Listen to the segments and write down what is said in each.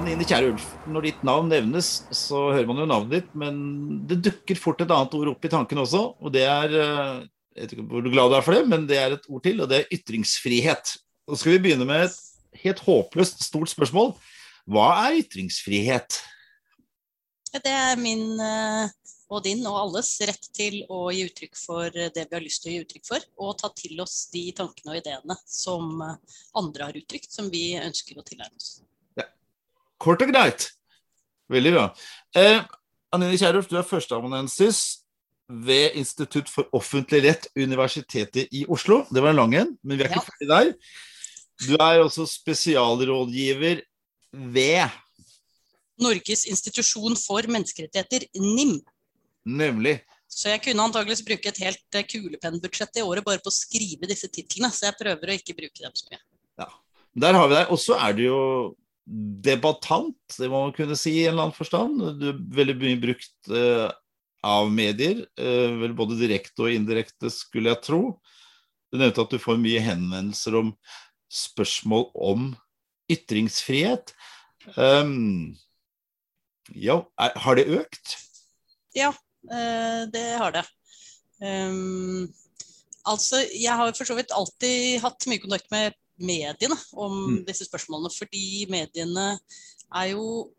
Anine Kjære Ulf, når ditt navn nevnes, så hører man jo navnet ditt, men det dukker fort et annet ord opp i tanken også, og det er eh, Jeg vet ikke hvor glad du er for det, men det er et ord til, og det er ytringsfrihet. Nå skal vi begynne med et helt håpløst stort spørsmål. Hva er ytringsfrihet? Det er min eh, og din og alles rett til å gi uttrykk for det vi har lyst til å gi uttrykk for, og ta til oss de tankene og ideene som eh, andre har uttrykt, som vi ønsker å tilegne oss. Kort og greit. Veldig bra. Eh, Anine Kierulf, du er førsteamanuensis ved Institutt for offentlig rett, Universitetet i Oslo. Det var en lang en, men vi er ikke Ja. ferdig der. Du er også spesialrådgiver ved Norges institusjon for menneskerettigheter, NIM. Nemlig. Så jeg kunne antageligvis bruke et helt eh, kulepennbudsjett i året bare på å skrive disse titlene, så jeg prøver å ikke bruke dem så mye. Ja, Der har vi deg. Og så er du jo debattant, det må man kunne si i en eller annen forstand. Du er veldig mye brukt uh, av medier, Uh, vel både direkte og indirekte, skulle jeg tro. Du nevnte at du får mye henvendelser om spørsmål om ytringsfrihet. Um, ja, er, har det økt? Ja, det har det. Um, altså, jeg har for så vidt alltid hatt mye kontakt med mediene om Mm. disse spørsmålene, fordi mediene er jo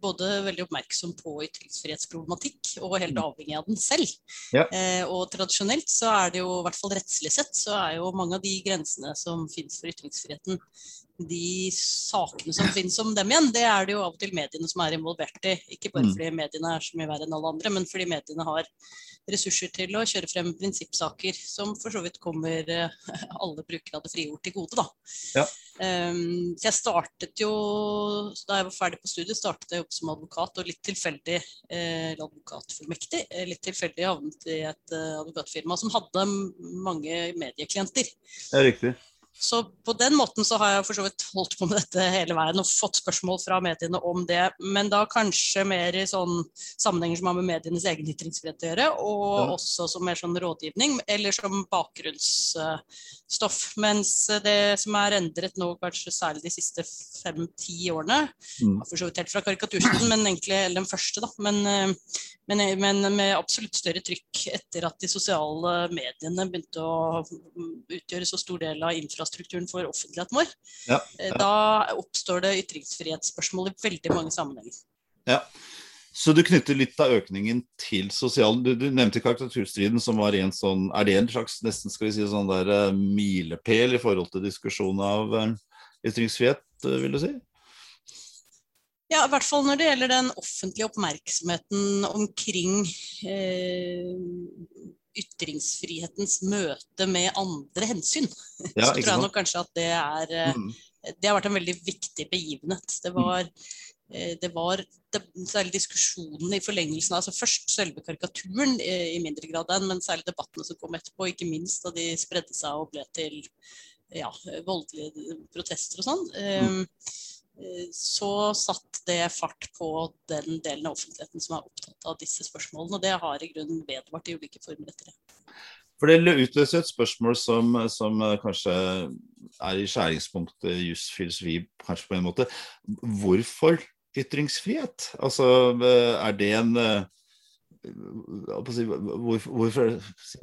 både veldig oppmerksom på ytringsfrihetsproblematikk og helt Mm. avhengig av den selv. Ja. Eh, og tradisjonelt så er det jo, i hvert fall rettslig sett, så er jo mange av de grensene som finnes for ytringsfriheten, de sakene som finnes om dem igjen, det er det jo av og til mediene som er involvert i. Ikke bare Mm. fordi mediene er så mye verre enn alle andre, men fordi mediene har ressurser til å kjøre frem prinsippsaker som for så vidt kommer alle brukere av det frie ord til gode. Da. Ja. Um, så jeg startet jo, da jeg var ferdig på studiet, startet jeg opp som advokat, og litt tilfeldig eh, advokatfullmektig. eh, Litt tilfeldig havnet i et eh, advokatfirma som hadde mange medieklienter. Det er riktig. Så på den måten så har jeg for så vidt holdt på med dette hele veien og fått spørsmål fra mediene om det, men da kanskje mer i sånn sammenhenger som har med medienes egen ytringsfrihet å gjøre, og Ja. også som mer sånn rådgivning, eller som bakgrunnsstoff. Mens det som er endret nå, kanskje særlig de siste fem-ti årene, Mm. for så vidt helt fra karikaturstiden, men egentlig hele den første, da. Men, eh, men, men med absolutt større trykk etter at de sosiale mediene begynte å mm, utgjøre så stor del av infrastrukturen for offentligheten vår. Ja, Eh, ja. Da oppstår det ytringsfrihetsspørsmål i veldig mange sammenhenger. Ja. Så du knytter litt av økningen til sosial Du, du nevnte karikaturstriden, som var en sånn Er det en slags nesten skal vi si sånn der eh, milepæl i forhold til diskusjon av eh, ytringsfrihet, eh, vil du si? Ja, i hvert fall når det gjelder den offentlige oppmerksomheten omkring eh, ytringsfrihetens møte med andre hensyn. Ja, så tror jeg nok kanskje at det er eh, Mm. det har vært en veldig viktig begivenhet. Det var, eh, det var det, særlig diskusjonen i forlengelsen av altså Først selve karikaturen eh, i mindre grad enn, men særlig debattene som kom etterpå. Ikke minst da de spredde seg og ble til ja, voldelige protester og sånn. Eh, eh, Så satt det fart på den delen av offentligheten som er opptatt av disse spørsmålene. Og det har i grunnen vedvart i ulike former etter det. For det utløser et spørsmål som, som eh, kanskje er i skjæringspunktet jusfilosofi, kanskje på en måte. Hvorfor ytringsfrihet? Altså, eh, er det en hvorfor, hva skal jeg si, hvor, hvorfor,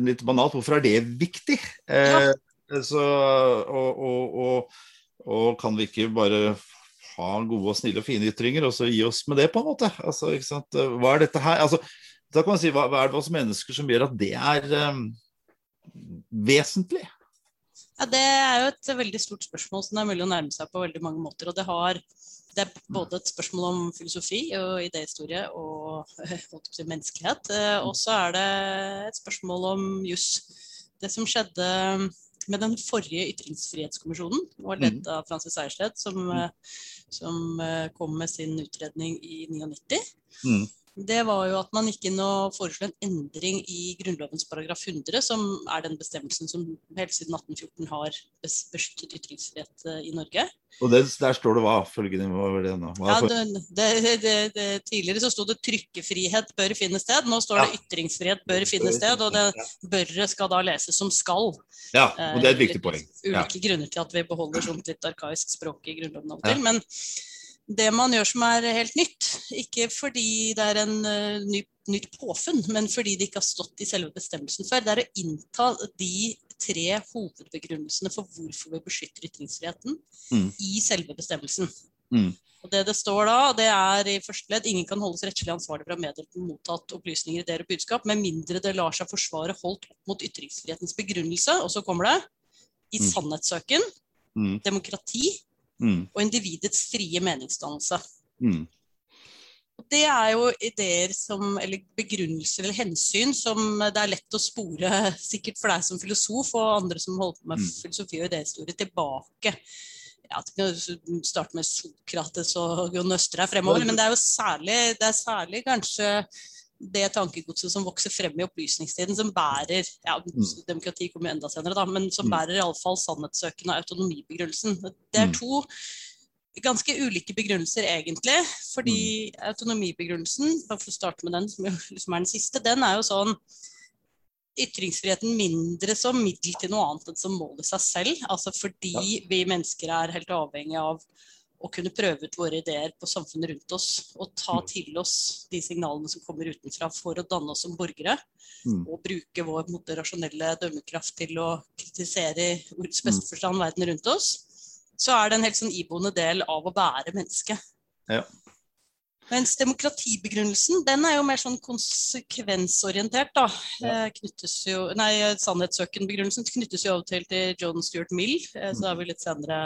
Litt banalt, hvorfor er det viktig? Eh, så, og, og, og, og kan vi ikke bare ha gode og snille og fine ytringer, og så gi oss med det, på en måte? Altså, ikke sant? Hva er dette her? Altså, da kan man si, hva, hva er det hos mennesker som gjør at det er um, vesentlig? Ja, Det er jo et veldig stort spørsmål som det er mulig å nærme seg på veldig mange måter. og Det, har, det er både et spørsmål om filosofi og idéhistorie og si, menneskelighet. eh, Og så er det et spørsmål om juss. Det som skjedde med den forrige ytringsfrihetskommisjonen, var ledet av Francis Sejersted, som, eh, som eh, kom med sin utredning i 99. Mm. Det var jo at man gikk inn og foreslo en endring i Grunnlovens paragraf 100, som er den bestemmelsen som helt siden 1814 har beskyttet ytringsfrihet eh, i Norge. Og det, der står det hva? Følgende, hva var det nå? Ja, det, det, tidligere så sto det 'trykkefrihet bør finne sted'. Nå står det 'ytringsfrihet bør finne sted', og det børre skal da leses som 'skal'. Ja, og det er et viktig poeng. Ulike grunner til at vi beholder sånt litt arkaisk språk i Grunnloven av og til. men det man gjør som er helt nytt. Ikke fordi det er en uh, ny, nytt påfunn, men fordi det ikke har stått i selve bestemmelsen før. Det er å innta de tre hovedbegrunnelsene for hvorfor vi beskytter ytringsfriheten mm. i selve bestemmelsen. Mm. Og Det det står da, det er i første ledd ingen kan holdes rettslig ansvarlig for å ha meddelt mottatt opplysninger, ideer og budskap, med mindre det lar seg forsvare holdt opp mot ytringsfrihetens begrunnelse. Og så kommer det i mm. sannhetssøken, mm. demokrati, mm. og individets frie meningsdannelse. Mm. Det er jo ideer som, eller begrunnelser eller hensyn som det er lett å spore, sikkert for deg som filosof og andre som holder på med mm. filosofi og idéhistorie, tilbake. Ja, Starte med Sokrates og Jon Østre fremover, men det er jo særlig, det er særlig kanskje det tankegodset som vokser frem i opplysningstiden, som bærer ja, mm. Demokrati kommer jo enda senere, da, men som mm. bærer iallfall sannhetssøken og autonomibegrunnelsen. Det er mm. to ganske ulike begrunnelser, egentlig. Fordi autonomibegrunnelsen, bare for å starte med den, som liksom er den siste, den er jo sånn ytringsfriheten mindre som middel til noe annet enn som mål i seg selv. Altså fordi vi mennesker er helt avhengig av å kunne prøve ut våre ideer på samfunnet rundt oss. Og ta mm. til oss de signalene som kommer utenfra for å danne oss som borgere. Mm. Og bruke vår måte, rasjonelle dømmekraft til å kritisere i ordets beste mm. forstand verden rundt oss. Så er det en helt sånn iboende del av å være menneske. Ja. Mens demokratibegrunnelsen den er jo mer sånn konsekvensorientert. da. Ja. Eh, knyttes jo, nei, Sannhetssøkenbegrunnelsen knyttes jo av og til til John Stuart Mill, eh, så da er vi litt senere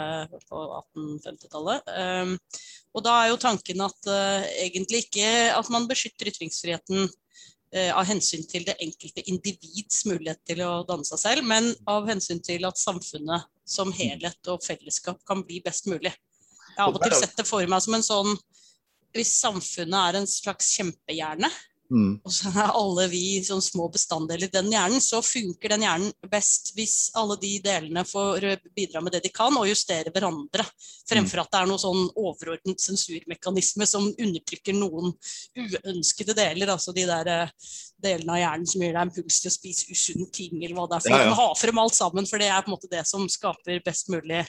på 1850-tallet. Um, og da er jo tanken at uh, egentlig ikke at man beskytter ytringsfriheten av hensyn til det enkelte individs mulighet til å danne seg selv, men av hensyn til at samfunnet som helhet og fellesskap kan bli best mulig. Jeg har av og til sett det for meg som en sånn hvis samfunnet er en slags kjempehjerne, Mm. Og så er alle vi som små bestanddeler i den hjernen, så funker den hjernen best hvis alle de delene får bidra med det de kan, og justere hverandre. Fremfor at det er noe sånn overordnet sensurmekanisme som undertrykker noen uønskede deler. Altså de der eh, delene av hjernen som gir deg puls til å spise usunne ting, eller hva det er. For ja, ja. Ha frem alt sammen, for det er på en måte det som skaper best mulig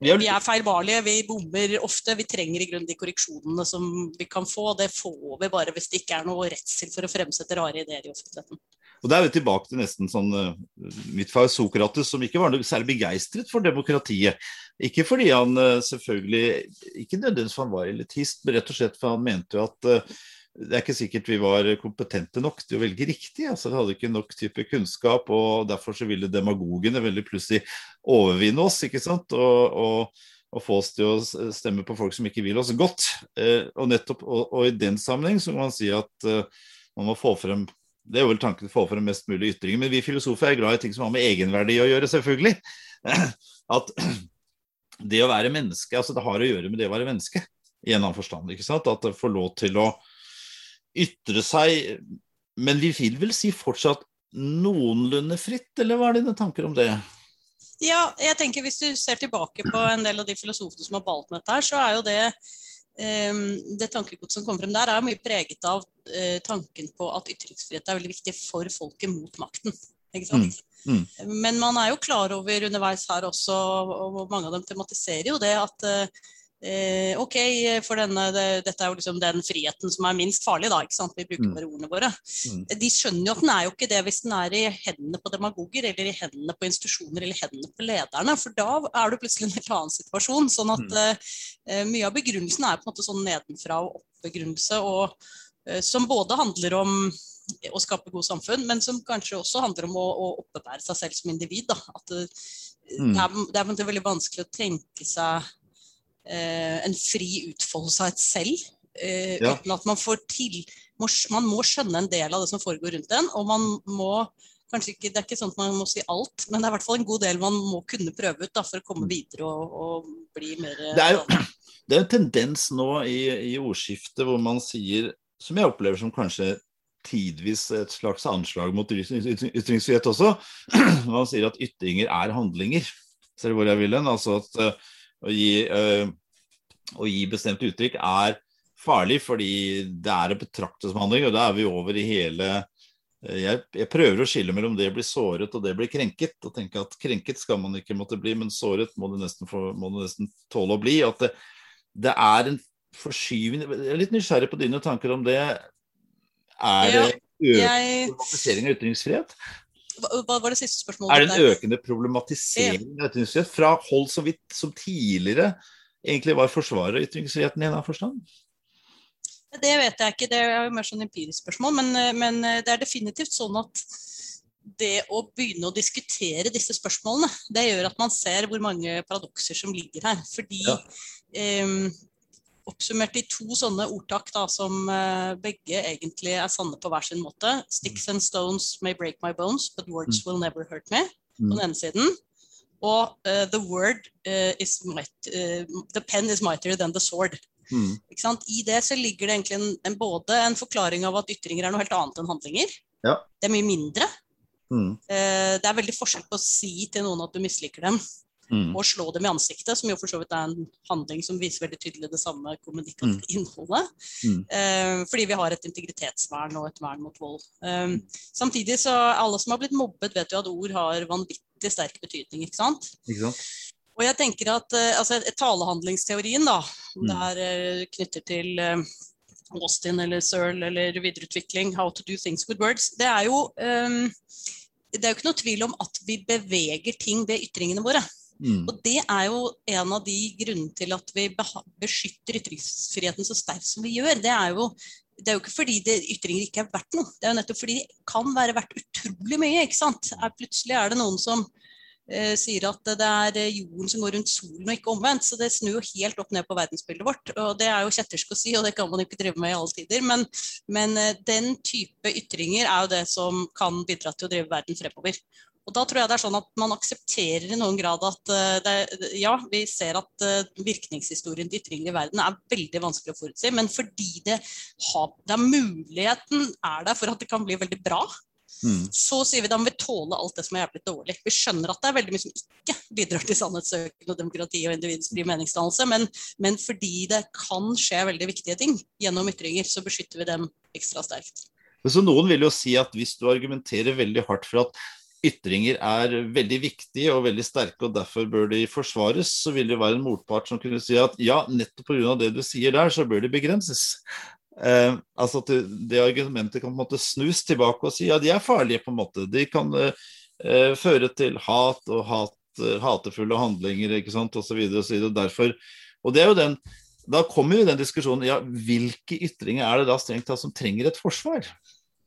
vi er feilbarlige, vi bommer ofte. Vi trenger i grunnen de korreksjonene som vi kan få. Det får vi bare hvis det ikke er noe redsel for å fremsette rare ideer i offentligheten. Og Da er vi tilbake til nesten sånn uh, mitt far Sokrates, som ikke var særlig begeistret for demokratiet. Ikke fordi han uh, selvfølgelig Ikke nødvendigvis for han var elitist, men rett og slett for han mente jo at uh, det er ikke sikkert vi var kompetente nok til å velge riktig. altså Vi hadde ikke nok type kunnskap, og derfor så ville demagogene veldig plutselig overvinne oss. ikke sant, og, og, og få oss til å stemme på folk som ikke vil oss godt. Eh, og nettopp, og, og, i den sammenheng så kan man si at eh, man må få frem det er vel tanken å få frem mest mulig ytringer, men vi filosofer er glad i ting som har med egenverdi å gjøre, selvfølgelig. At det å være menneske, altså det har å gjøre med det å være menneske, i en annen forstand. ikke sant? At det får lov til å ytre seg, men vi vil vel si fortsatt noenlunde fritt, eller hva er dine tanker om det? Ja, jeg tenker Hvis du ser tilbake på en del av de filosofene som har balt med dette, her, så er jo det um, det tankegodset som kommer frem der, er mye preget av uh, tanken på at ytringsfrihet er veldig viktig for folket mot makten. Mm. Mm. Men man er jo klar over underveis her også, og mange av dem tematiserer jo det, at uh, Eh, OK, for denne, det, dette er jo liksom den friheten som er minst farlig, da. ikke sant? Vi bruker mm. bare ordene våre. Mm. De skjønner jo at den er jo ikke det hvis den er i hendene på demagoger, eller i hendene på institusjoner, eller i hendene på lederne. For da er du plutselig i en helt annen situasjon. Sånn at mm. eh, mye av begrunnelsen er på en måte sånn nedenfra og opp-begrunnelse, eh, som både handler om å skape gode samfunn, men som kanskje også handler om å, å oppebære seg selv som individ. Da. At det, mm. det, er, det er veldig vanskelig å tenke seg Eh, en fri utfoldelse av et selv. Eh, ja. Uten at man får til Man må skjønne en del av det som foregår rundt en. Og man må kanskje ikke, Det er ikke sånn at man må si alt, men det er i hvert fall en god del man må kunne prøve ut da, for å komme mm. videre og, og bli mer Det er jo det er en tendens nå i, i ordskiftet hvor man sier som jeg opplever som kanskje tidvis et slags anslag mot ytringsfrihet også. Man sier at ytringer er handlinger. Ser du hvor jeg vil hen? Altså at å, gi, uh, å gi bestemt uttrykk er farlig fordi det er å betrakte som handling, og da er vi over i hele uh, jeg, jeg, prøver å skille mellom det å bli såret og det å bli krenket. og tenke at Krenket skal man ikke måtte bli, men såret må det nesten, få, må du nesten tåle å bli. At det, det er en forskyvning Jeg er litt nysgjerrig på dine tanker om det. Er det ja, økende problematisering av ytringsfrihet? Hva var det siste spørsmålet? Er det en økende problematisering av ytringsfrihet fra hold så vidt som tidligere egentlig var forsvarer av ytringsfriheten i en av forstand? Det vet jeg ikke, det er jo mer sånn empirisk spørsmål. Men, men, det er definitivt sånn at det å begynne å diskutere disse spørsmålene, det gjør at man ser hvor mange paradokser som ligger her. Fordi ja. um, oppsummert i to sånne ordtak da, som uh, begge egentlig er sanne på hver sin måte. 'Sticks and stones may break my bones, but words mm. will never hurt me'. På den ene siden. Og uh, 'the word uh, is might, The pen is mightier than the sword'. Mm. I det så ligger det egentlig en, en, både en forklaring av at ytringer er noe helt annet enn handlinger. Ja. Det er mye mindre. Mm. det er veldig forskjell på å si til noen at du misliker dem, Mm. Og slå dem i ansiktet, som jo for så vidt er en handling som viser veldig tydelig det samme kommunikative mm. innholdet. Mm. Eh, fordi vi har et integritetsvern og et vern mot vold. Eh, samtidig så alle som har blitt mobbet, vet jo at ord har vanvittig sterk betydning. ikke sant? Ikke sant? Og jeg tenker at eh, altså, Talehandlingsteorien, da, mm. det her eh, knytter til eh, Austin eller Searle eller videreutvikling, how to do things with words, det er jo um, det er jo ikke noe tvil om at vi beveger ting ved ytringene våre. Mm. Og det er jo en av de grunnene til at vi beskytter ytringsfriheten så sterkt som vi gjør. Det er jo, det er jo ikke fordi det, ytringer ikke er verdt noe, det er jo nettopp fordi de kan være verdt utrolig mye. ikke sant? Er, plutselig er det noen som eh, sier at det er jorden som går rundt solen og ikke omvendt. Så det snur jo helt opp ned på verdensbildet vårt. Og det er jo kjettersk å si, og det kan man ikke drive med i alle tider. Men, men eh, den type ytringer er jo det som kan bidra til å drive verden fremover. Og da tror jeg det er sånn at man aksepterer i noen grad at uh, det, ja, vi ser at uh, virkningshistorien til ytringer i verden er veldig vanskelig å forutsi, men fordi det, har, det er muligheten er der for at det kan bli veldig bra, mm. så sier vi da må vi tåle alt det som er jævlig dårlig. Vi skjønner at det er veldig mye som ikke bidrar til sannhetssøken og demokrati og individets frie meningsdannelse, men, men fordi det kan skje veldig viktige ting gjennom ytringer, så beskytter vi dem ekstra sterkt. Så Noen vil jo si at hvis du argumenterer veldig hardt for at ytringer er veldig viktige og veldig sterke, og derfor bør de forsvares, så vil det være en motpart som kunne si at ja, nettopp pga. det du sier der, så bør de begrenses. Eh, altså at det, det, argumentet kan på en måte snus tilbake og si ja, de er farlige, på en måte. De kan eh, føre til hat og hat, hatefulle handlinger ikke sant, osv. Og, så og, derfor, og det er jo den da kommer jo den diskusjonen ja, hvilke ytringer er det da strengt tatt som trenger et forsvar?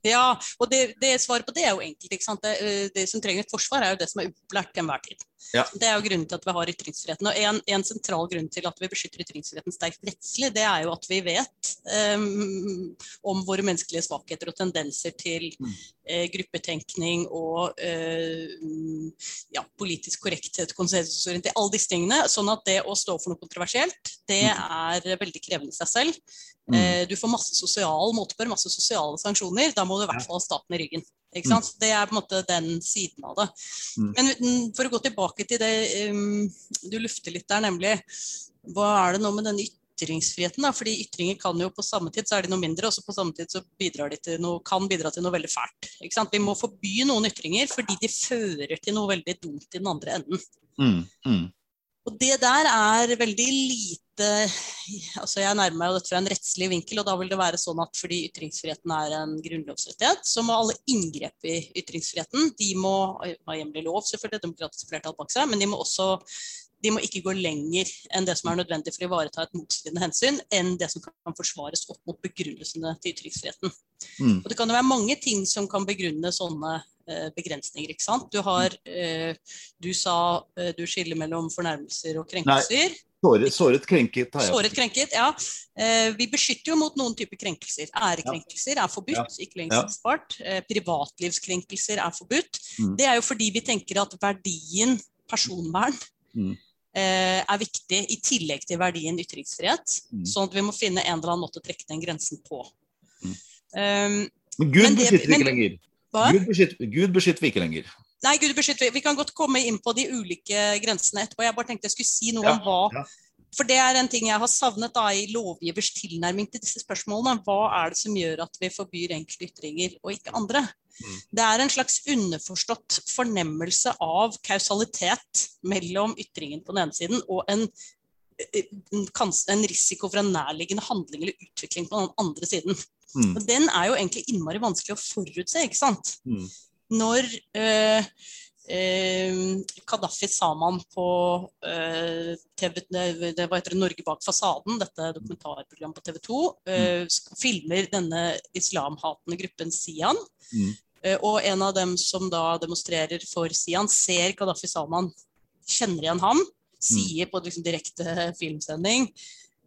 Ja, og det, det, svaret på det er jo enkelt. Det, eh, det, som trenger et forsvar, er jo det som er upopulært til enhver tid. Ja. Det er jo grunnen til at vi har ytringsfriheten. Og en, en, sentral grunn til at vi beskytter ytringsfriheten sterkt rettslig, det er jo at vi vet um, om våre menneskelige svakheter og tendenser til mm. uh, gruppetenkning og uh, ja, politisk korrekthet, konsensusorientering, alle disse tingene. Sånn at det å stå for noe kontroversielt, det mm. er veldig krevende i seg selv. Mm. Eh, du får masse sosial motbør, masse sosiale sanksjoner. Da må du i hvert fall ha staten i ryggen. Ikke sant? Mm. Det er på en måte den siden av det. Mm. Men for å gå tilbake til det um, du lufter litt der, nemlig hva er det nå med denne ytringsfriheten? da? Fordi ytringer kan jo på samme tid så er de noe mindre, og så på samme tid så bidrar de til noe, kan bidra til noe veldig fælt. Ikke sant? Vi må forby noen ytringer fordi de fører til noe veldig dumt i den andre enden. Mm. Mm. Og det der er veldig lite altså Jeg nærmer meg jo dette fra en rettslig vinkel, og da vil det være sånn at fordi ytringsfriheten er en grunnlovsrettighet, så må alle inngrep i ytringsfriheten de må ha hjemlig lov, selvfølgelig, demokratisk flertall bak seg, men de må også de må ikke gå lenger enn det som er nødvendig for å ivareta et motstridende hensyn, enn det som kan forsvares opp mot begrunnelsene til ytringsfriheten. Mm. Og Det kan jo være mange ting som kan begrunne sånne begrensninger. ikke sant? Du har eh, Du sa eh, du skiller mellom fornærmelser og krenkelser. Nei. Såret, såret, krenket. Har jeg. Såret krenket, ja. vi beskytter jo mot noen typer krenkelser. Ærekrenkelser er forbudt, ikke lenger spart. privatlivskrenkelser er forbudt. Mm. Det er jo fordi vi tenker at verdien personvern mm. er viktig i tillegg til verdien ytringsfrihet. Mm. Sånn at vi må finne en eller annen måte å trekke den grensen på. Mm. Um, Men Gud Men det- beskytter ikke lenger. Hva? Gud beskytter, Gud beskytter vi ikke lenger. Nei, Gud beskytter. Vi kan godt komme inn på de ulike grensene etterpå. Jeg bare tenkte jeg skulle si noe Ja, om hva ja. For det er en ting jeg har savnet da i lovgivers tilnærming til disse spørsmålene. Hva er det som gjør at vi forbyr enkelte ytringer og ikke andre? Mm. Det er en slags underforstått fornemmelse av kausalitet mellom ytringen på den ene siden og en, en, risiko for en nærliggende handling eller utvikling på den andre siden. Mm. Og den er jo egentlig innmari vanskelig å forutse, ikke sant? Mm. når eh, eh, Kadafi sa man på eh, TV, det, var hva heter det, Norge bak fasaden, dette dokumentarprogrammet på TV 2, eh, sk- filmer denne islamhatende gruppen Sian. Mm. Eh, og en av dem som da demonstrerer for Sian, ser Gaddafi Salman, kjenner igjen ham, sier på liksom direkte filmsending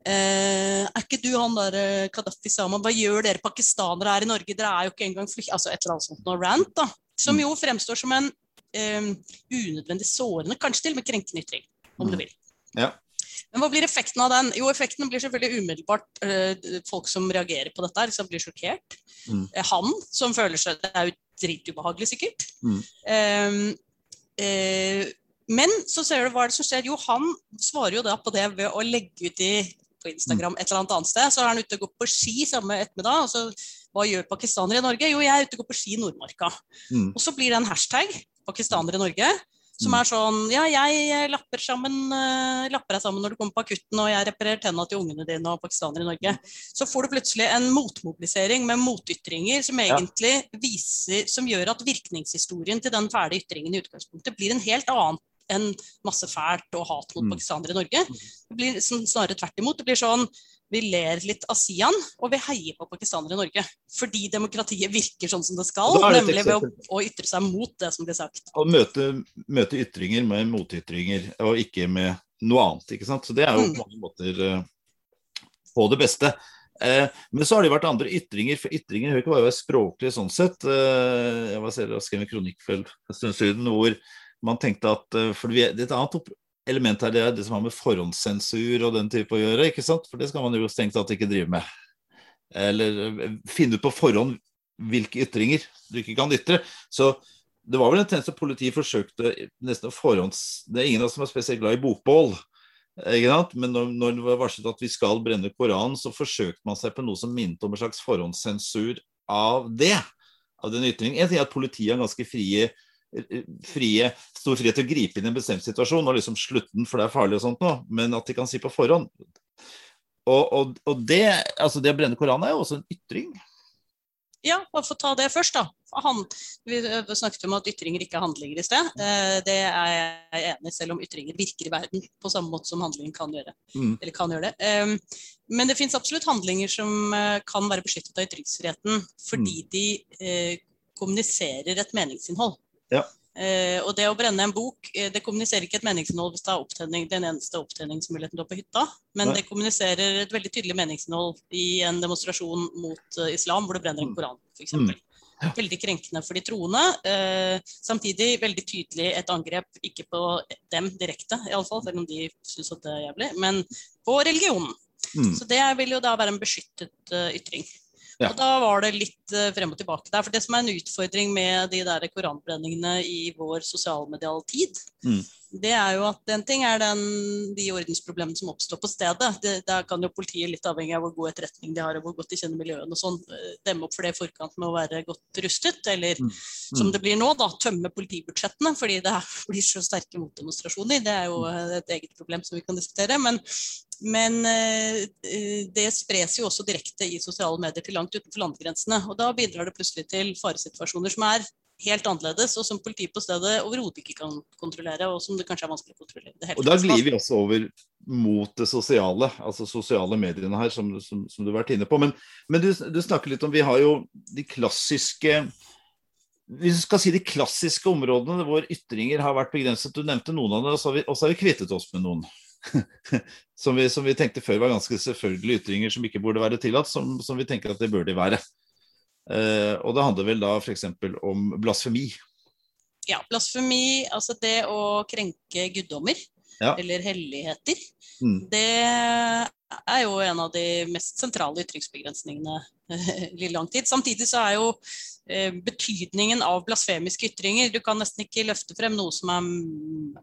Eh, er ikke du han der Kadafi Gaddafi hva gjør dere pakistanere her i Norge? Dere er jo ikke engang flykt... Altså et eller annet sånt noe rant, da. Som jo fremstår som en eh, unødvendig sårende, kanskje til og med krenkende ytring, om Mm. du vil. Ja. Men hva blir effekten av den? Jo, effekten blir selvfølgelig umiddelbart eh, folk som reagerer på dette, her, som blir sjokkert. Mm. Eh, han som føler seg Det er jo dritubehagelig, sikkert. Mm. Eh, eh, men så ser du hva det som skjer. Jo, han svarer jo da på det ved å legge ut i på Instagram et eller annet annet sted. Så er han ute og går på ski samme ettermiddag. og så hva gjør pakistanere i Norge? Jo, jeg er ute og går på ski i Nordmarka. Mm. Og så blir det en hashtag, pakistanere i Norge, som Mm. er sånn Ja, jeg lapper sammen uh, lapper deg sammen når du kommer på akutten, og jeg reparerer tenna til ungene dine og pakistanere i Norge. Så får du plutselig en motmobilisering med motytringer som egentlig viser Som gjør at virkningshistorien til den fæle ytringen i utgangspunktet blir en helt annen enn masse fælt og hat mot Mm. pakistanere i Norge. Det blir snarere tvert imot. Det blir sånn vi ler litt av Sian, og vi heier på pakistanere i Norge. Fordi demokratiet virker sånn som det skal, det nemlig ved å, å ytre seg mot det som blir sagt. Å møte, møte ytringer med motytringer, og ikke med noe annet. ikke sant? Så det er jo Mm. på mange måter uh, på det beste. Eh, men så har det vært andre ytringer, for ytringer hører ikke bare være språklige sånn sett. Eh, jeg var selv og skrev en kronikk for en stund siden hvor man tenkte at eh, for det er Et annet element her det er det som har med forhåndssensur og den type å gjøre. ikke sant? For det skal man jo strengt tatt ikke drive med. Eller eh, finne ut på forhånd hvilke ytringer du ikke kan ytre. Så det var vel en at politiet forsøkte nesten å forhånds... Det er ingen av oss som er spesielt glad i bokbål. Men når, når det var varslet at vi skal brenne Koranen, så forsøkte man seg på noe som minnet om en slags forhåndssensur av det. Av den ytringen. En ting er at politiet har ganske frie, frie, stor frihet til å gripe inn i en bestemt situasjon og liksom slutte den, for det er farlig og sånt noe, men at de kan si på forhånd. Og, og, og det, altså det å brenne Koranen er jo også en ytring. Ja, bare få ta det først, da. Han, vi snakket om at ytringer ikke er handlinger i sted. Eh, Det er jeg enig i, selv om ytringer virker i verden på samme måte som handlingen kan gjøre. Mm. Eller kan gjøre det. Um, Men det finnes absolutt handlinger som eh, kan være beskyttet av ytringsfriheten fordi Mm. de eh, kommuniserer et meningsinnhold. Ja. Eh, og det å brenne en bok, eh, det kommuniserer ikke et meningsinnhold hvis det er opptenning, den eneste opptenningsmuligheten du har på hytta, men Nei. det kommuniserer et veldig tydelig meningsinnhold i en demonstrasjon mot uh, islam, hvor du brenner en Mm. koran, f.eks. Mm. Ja. Veldig krenkende for de troende. Eh, samtidig veldig tydelig et angrep, ikke på dem direkte, i alle fall, selv om de syns at det er jævlig, men på religionen. Mm. Så det vil jo da være en beskyttet uh, ytring. Ja. Og da var det litt eh, frem og tilbake der. For det som er en utfordring med de der koranbrenningene i vår sosialmediale tid, Mm. Det er jo at en ting er den, de ordensproblemene som oppstår på stedet. Det, der kan jo politiet, litt avhengig av hvor god etterretning de har og hvor godt de kjenner miljøene og sånn, eh, demme opp for det i forkant med å være godt rustet. Eller Mm. som det blir nå, da, tømme politibudsjettene fordi det blir så sterke motdemonstrasjoner. Det er jo eh, et eget problem som vi kan diskutere. Men, men eh, det spres jo også direkte i sosiale medier til langt utenfor landegrensene. Og da bidrar det plutselig til faresituasjoner som er helt annerledes, og som politiet på stedet overhodet ikke kan kontrollere, og som det kanskje er vanskelig å kontrollere. Det Og da glir vi også over mot det sosiale, altså sosiale mediene her, som, som, som du har vært inne på. Men, men du, du snakker litt om Vi har jo de klassiske Hvis vi skal si de klassiske områdene hvor ytringer har vært begrenset. Du nevnte noen av det, og så har vi, så har vi kvittet oss med noen. som, vi, som vi tenkte før var ganske selvfølgelige ytringer som ikke burde være tillatt, som, som vi tenker at det bør de være. Eh, og det handler vel da f.eks. om blasfemi. Ja, blasfemi, altså det å krenke guddommer Ja. eller helligheter, Mm. det er jo en av de mest sentrale ytringsbegrensningene i lang tid. Samtidig så er jo eh, betydningen av blasfemiske ytringer Du kan nesten ikke løfte frem noe som har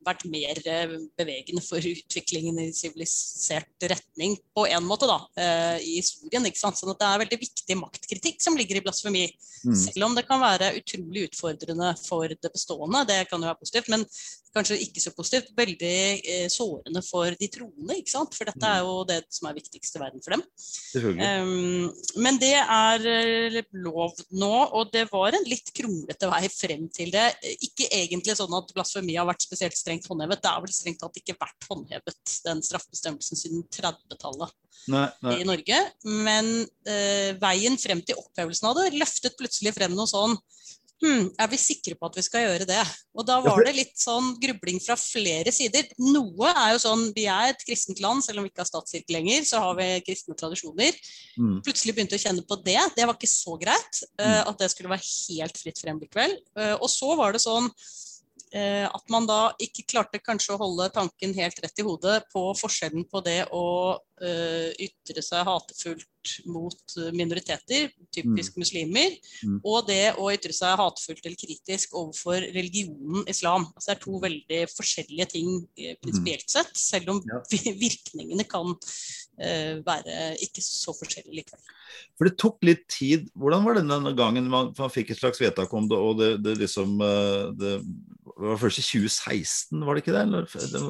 vært mer eh, bevegende for utviklingen i sivilisert retning, på en måte, da, eh, i historien. ikke sant? Sånn at det er veldig viktig maktkritikk som ligger i blasfemi. Mm. Selv om det kan være utrolig utfordrende for det bestående, det kan jo være positivt. men kanskje ikke så positivt, veldig eh, sårende for de troende. ikke sant? For dette er mm. jo det som er viktigst i verden for dem. Um, men det er eh, lov nå, og det var en litt kronglete vei frem til det. Ikke egentlig sånn at blasfemi har vært spesielt strengt håndhevet. Det har vel strengt tatt ikke vært håndhevet, den straffebestemmelsen, siden 30-tallet i Norge. Men uh, veien frem til opphevelsen av det løftet plutselig frem noe sånn hm, er vi sikre på at vi skal gjøre det? Og da var det litt sånn grubling fra flere sider. Noe er jo sånn, vi er et kristent land, selv om vi ikke har statskirke lenger, så har vi kristne tradisjoner. Mm. Plutselig begynte å kjenne på det. Det var ikke så greit uh, at det skulle være helt fritt frem likevel. Uh, og så var det sånn uh, at man da ikke klarte kanskje å holde tanken helt rett i hodet på forskjellen på det å ytre seg hatefullt mot minoriteter, typisk mm. muslimer, mm. og det å ytre seg hatefullt eller kritisk overfor religionen islam. Altså det er to veldig forskjellige ting eh, prinsipielt mm. sett, selv om ja. virkningene kan uh, være ikke så forskjellige likevel. For det tok litt tid. Hvordan var det denne gangen man, man fikk et slags vedtak om det, og det, det liksom uh, det var først i 2016, var det ikke det? Eller?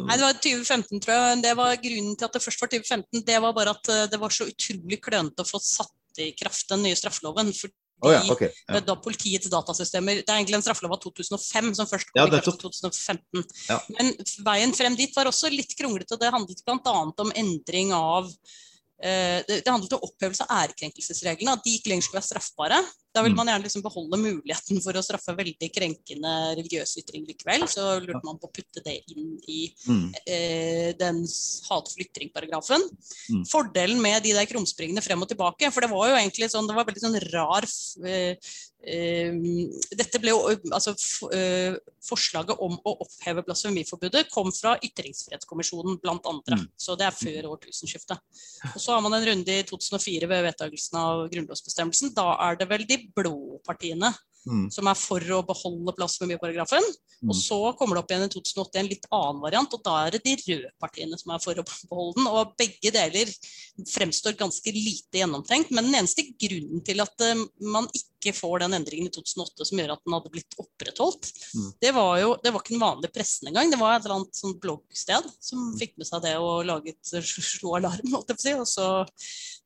Nei, det var 2015, tror jeg. Det var Grunnen til at det først var 2015, det var bare at det var så utrolig klønete å få satt i kraft den nye straffeloven. fordi Oh, ja, okay, ja. da politiets datasystemer Det er egentlig en straffelov av 2005 som først kom ja, i kraft i 2015. Ja. Men veien frem dit var også litt kronglete, og det handlet bl.a. om endring av eh, det, det handlet om opphevelse av ærekrenkelsesreglene. At de ikke lenger skulle være straffbare. Da vil mm. man gjerne liksom beholde muligheten for å straffe veldig krenkende religiøse ytringer likevel. Så lurte man på å putte det inn i mm. eh, den hatefulle ytring-paragrafen. Mm. Fordelen med de der krumspringene frem og tilbake, for det var jo egentlig sånn, det var veldig sånn rar eh, dette ble altså, uh, Forslaget om å oppheve blasfemiforbudet kom fra Ytringsfrihetskommisjonen bl.a. Mm. Så det er før årtusenskiftet. Og Så har man en runde i 2004 ved vedtakelsen av grunnlovsbestemmelsen. Da er det vel de blå partiene mm. som er for å beholde blasfemiparagrafen. Mm. Og så kommer det opp igjen i 2008 en litt annen variant, og da er det de røde partiene som er for å beholde den. Og begge deler fremstår ganske lite gjennomtenkt. Men den eneste grunnen til at uh, man ikke får den endringen i 2008 som gjør at den hadde blitt opprettholdt, mm. det var jo det var ikke den vanlige pressen engang. Det var et eller annet sånn bloggsted som mm. fikk med seg det og laget slo alarm, holdt jeg på å si. Og så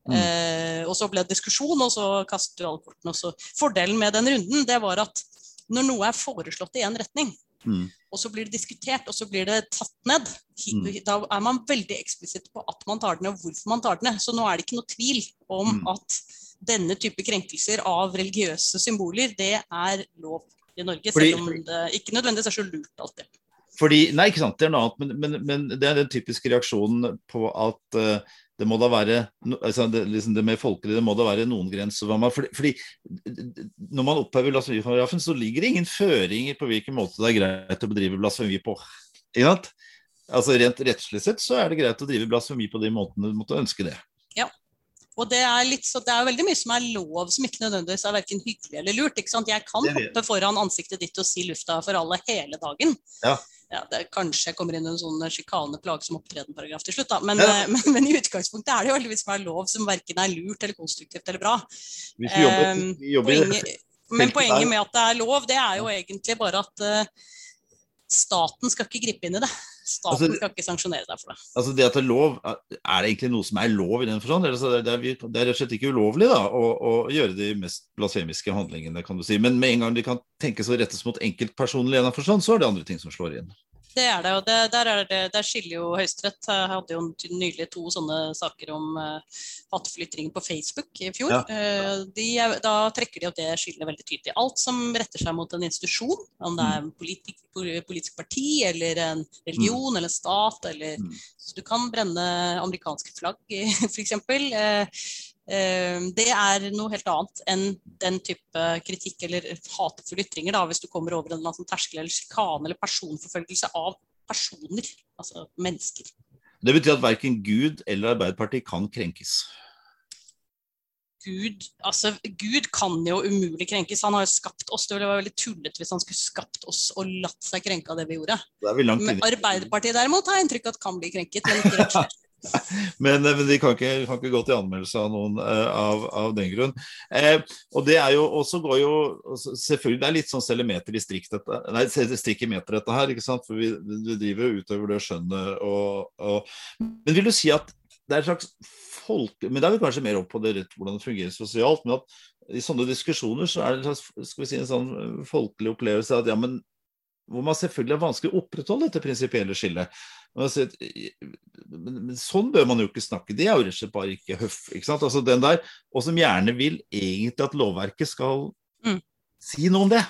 Mm. Eh, og så ble det diskusjon, og så kastet du alle kortene. Og så. Fordelen med den runden det var at når noe er foreslått i én retning, mm. og så blir det diskutert, og så blir det tatt ned, mm. da er man veldig eksplisitt på at man tar den og hvorfor man tar den ned. Så nå er det ikke noe tvil om mm. at denne type krenkelser av religiøse symboler, det er lov i Norge. Fordi, selv om det ikke nødvendigvis er så lurt alltid. Fordi, nei, ikke sant, det er noe annet, men, men, men det er den typiske reaksjonen på at uh, det må da være altså det, liksom det mer folkelige, det må da være noen grenser. Fordi, fordi når man opphever blasfemiparagrafen, så ligger det ingen føringer på hvilken måte det er greit å bedrive blasfemi på. Altså Rent rettslig sett så er det greit å drive blasfemi på de måtene du måtte ønske det. Ja. Og det er, litt, så det er veldig mye som er lov som ikke nødvendigvis er verken hyggelig eller lurt. Jeg kan hoppe foran ansiktet ditt og si lufta for alle hele dagen. Ja ja, det kanskje kommer inn en sånn sjikane, plagsom opptredenparagraf til slutt. Da. Men, ja. men, men, i utgangspunktet er det jo heldigvis som er lov som verken er lurt eller konstruktivt eller bra. Hvis vi jobber, um, vi jobber poenget, men poenget med at det er lov, det er jo egentlig bare at uh, staten skal ikke gripe inn i det. Staten altså, skal ikke sanksjonere deg for det. Altså det at det Er lov, er det egentlig noe som er lov i den forstand? Det, det, er, det er rett og slett ikke ulovlig da, å, å, gjøre de mest blasfemiske handlingene, kan du si. Men med en gang de kan tenkes å rettes mot enkeltpersoner i en forstand, så er det andre ting som slår inn. Det er det, og det, der, er det, der skiller jo Høyesterett. Jeg hadde jo nylig to sånne saker om uh, hatefulle på Facebook i fjor. Ja. Uh, de, da trekker de opp det skillet veldig tydelig. Alt som retter seg mot en institusjon, om det er en politisk, politisk parti eller en religion mm. eller stat, eller mm. Så du kan brenne amerikanske flagg, f.eks. Uh, Eh, det er noe helt annet enn den type kritikk eller hatefulle ytringer, da, hvis du kommer over en sånn terskel eller sjikane eller personforfølgelse av personer, altså mennesker. Det betyr at verken Gud eller Arbeiderpartiet kan krenkes. Gud, altså, Gud kan jo umulig krenkes. Han har jo skapt oss. Det ville vært veldig tullete hvis han skulle skapt oss og latt seg krenke av det vi gjorde. Det er. Arbeiderpartiet derimot har jeg inntrykk av at kan bli krenket. Men ikke. Men, eh, men de kan ikke, kan ikke gå til anmeldelse av noen uh, av, av den grunn. Eh, og det er jo også går jo Selvfølgelig det er litt sånn centimeter i strikk dette Nei, strikk i meter dette her, ikke sant? For vi, vi driver jo utover det skjønnet og, og Men vil du si at det er et slags folk... Men da er vi kanskje mer opp på det rett hvordan det fungerer sosialt. Men at i sånne diskusjoner så er det en slags, skal vi si, en sånn folkelig opplevelse at ja, men hvor man selvfølgelig er vanskelig å opprettholde dette prinsipielle skillet. Man men, sånn bør man jo ikke snakke. Det er jo rett og slett bare ikke sant? Altså den der, Og som gjerne vil egentlig at lovverket skal Mm. si noe om det.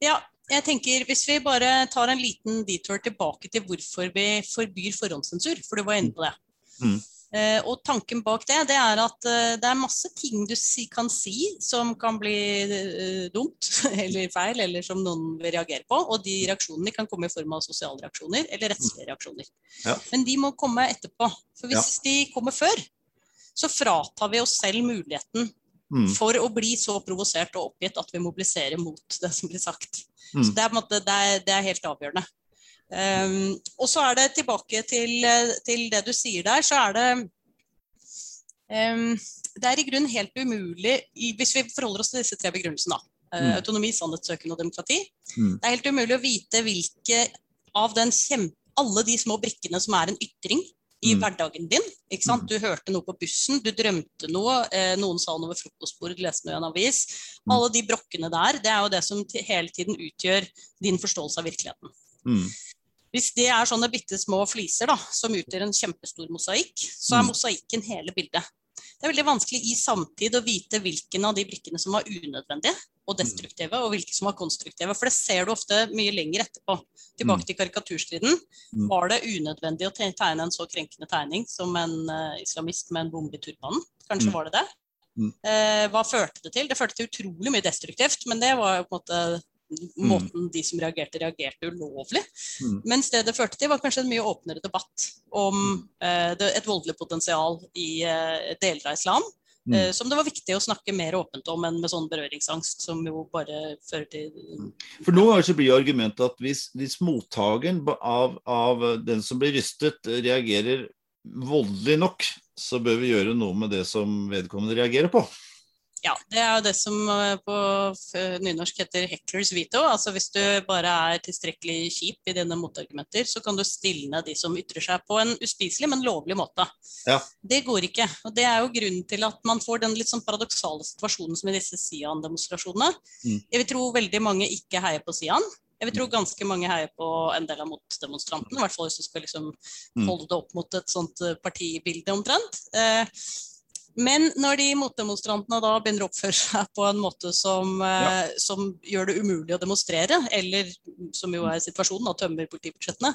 Ja, jeg tenker Hvis vi bare tar en liten detour tilbake til hvorfor vi forbyr forhåndssensur, for du var inne på det. Mm. Eh, og tanken bak det, det er at eh, det er masse ting du si, kan si som kan bli eh, dumt eller feil, eller som noen vil reagere på. Og de reaksjonene kan komme i form av sosiale reaksjoner eller rettslige reaksjoner. Ja. Men de må komme etterpå. For hvis de kommer før, så fratar vi oss selv muligheten Mm. for å bli så provosert og oppgitt at vi mobiliserer mot det som blir sagt. Mm. Så det er, måte, det er, det er helt avgjørende. Um, og så er det tilbake til, eh, til det du sier der, så er det um, Det er i grunnen helt umulig, hvis vi forholder oss til disse tre begrunnelsene, da. eh, Mm. autonomi, sannhetssøken og demokrati. Mm. Det er helt umulig å vite hvilke av den kjempe, alle de små brikkene som er en ytring i Mm. hverdagen din. Ikke sant? Du hørte noe på bussen, du drømte noe, eh, noen sa noe ved frokostbordet, leste noe i en avis. Mm. Alle de brokkene der, det er jo det som hele tiden utgjør din forståelse av virkeligheten. Mm. Hvis det er sånne bitte små fliser da, som utgjør en kjempestor mosaikk, så er Mm. mosaikken hele bildet. Det er veldig vanskelig i samtid å vite hvilken av de brikkene som var unødvendige og destruktive, og hvilke som var konstruktive. For det ser du ofte mye lenger etterpå. Tilbake til karikaturstriden. Mm. Var det unødvendig å tegne en så krenkende tegning som en eh, islamist med en bombe i turbanen? Kanskje Mm. var det det. Mm. Eh, hva førte det til? Det førte til utrolig mye destruktivt, men det var jo på en måte måten de som reagerte, reagerte ulovlig. Mm. Mens det det førte til, var kanskje en mye åpnere debatt om eh, det, et voldelig potensial i eh, deler av islam. Mm. eh, som det var viktig å snakke mer åpent om enn med sånn berøringsangst, som jo bare fører til For nå blir argumentet at hvis, hvis mottakeren av, av den som blir rystet, reagerer voldelig nok, så bør vi gjøre noe med det som vedkommende reagerer på. Ja, det er jo det som eh, på nynorsk heter hecklers veto. Altså hvis du bare er tilstrekkelig kjip i dine motargumenter, så kan du stilne de som ytrer seg på en uspiselig, men lovlig måte. Ja. Det går ikke. Og det er jo grunnen til at man får den litt sånn paradoksale situasjonen som i disse Sian-demonstrasjonene. Mm. Jeg vil tro veldig mange ikke heier på Sian. Jeg vil tro ganske mange heier på en del av motdemonstrantene, i hvert fall hvis du skal liksom Mm. holde det opp mot et sånt eh, partibilde omtrent. Eh, men når de motdemonstrantene da begynner å oppføre seg på en måte som, ja. som gjør det umulig å demonstrere, eller som jo er situasjonen, og tømmer politibudsjettene,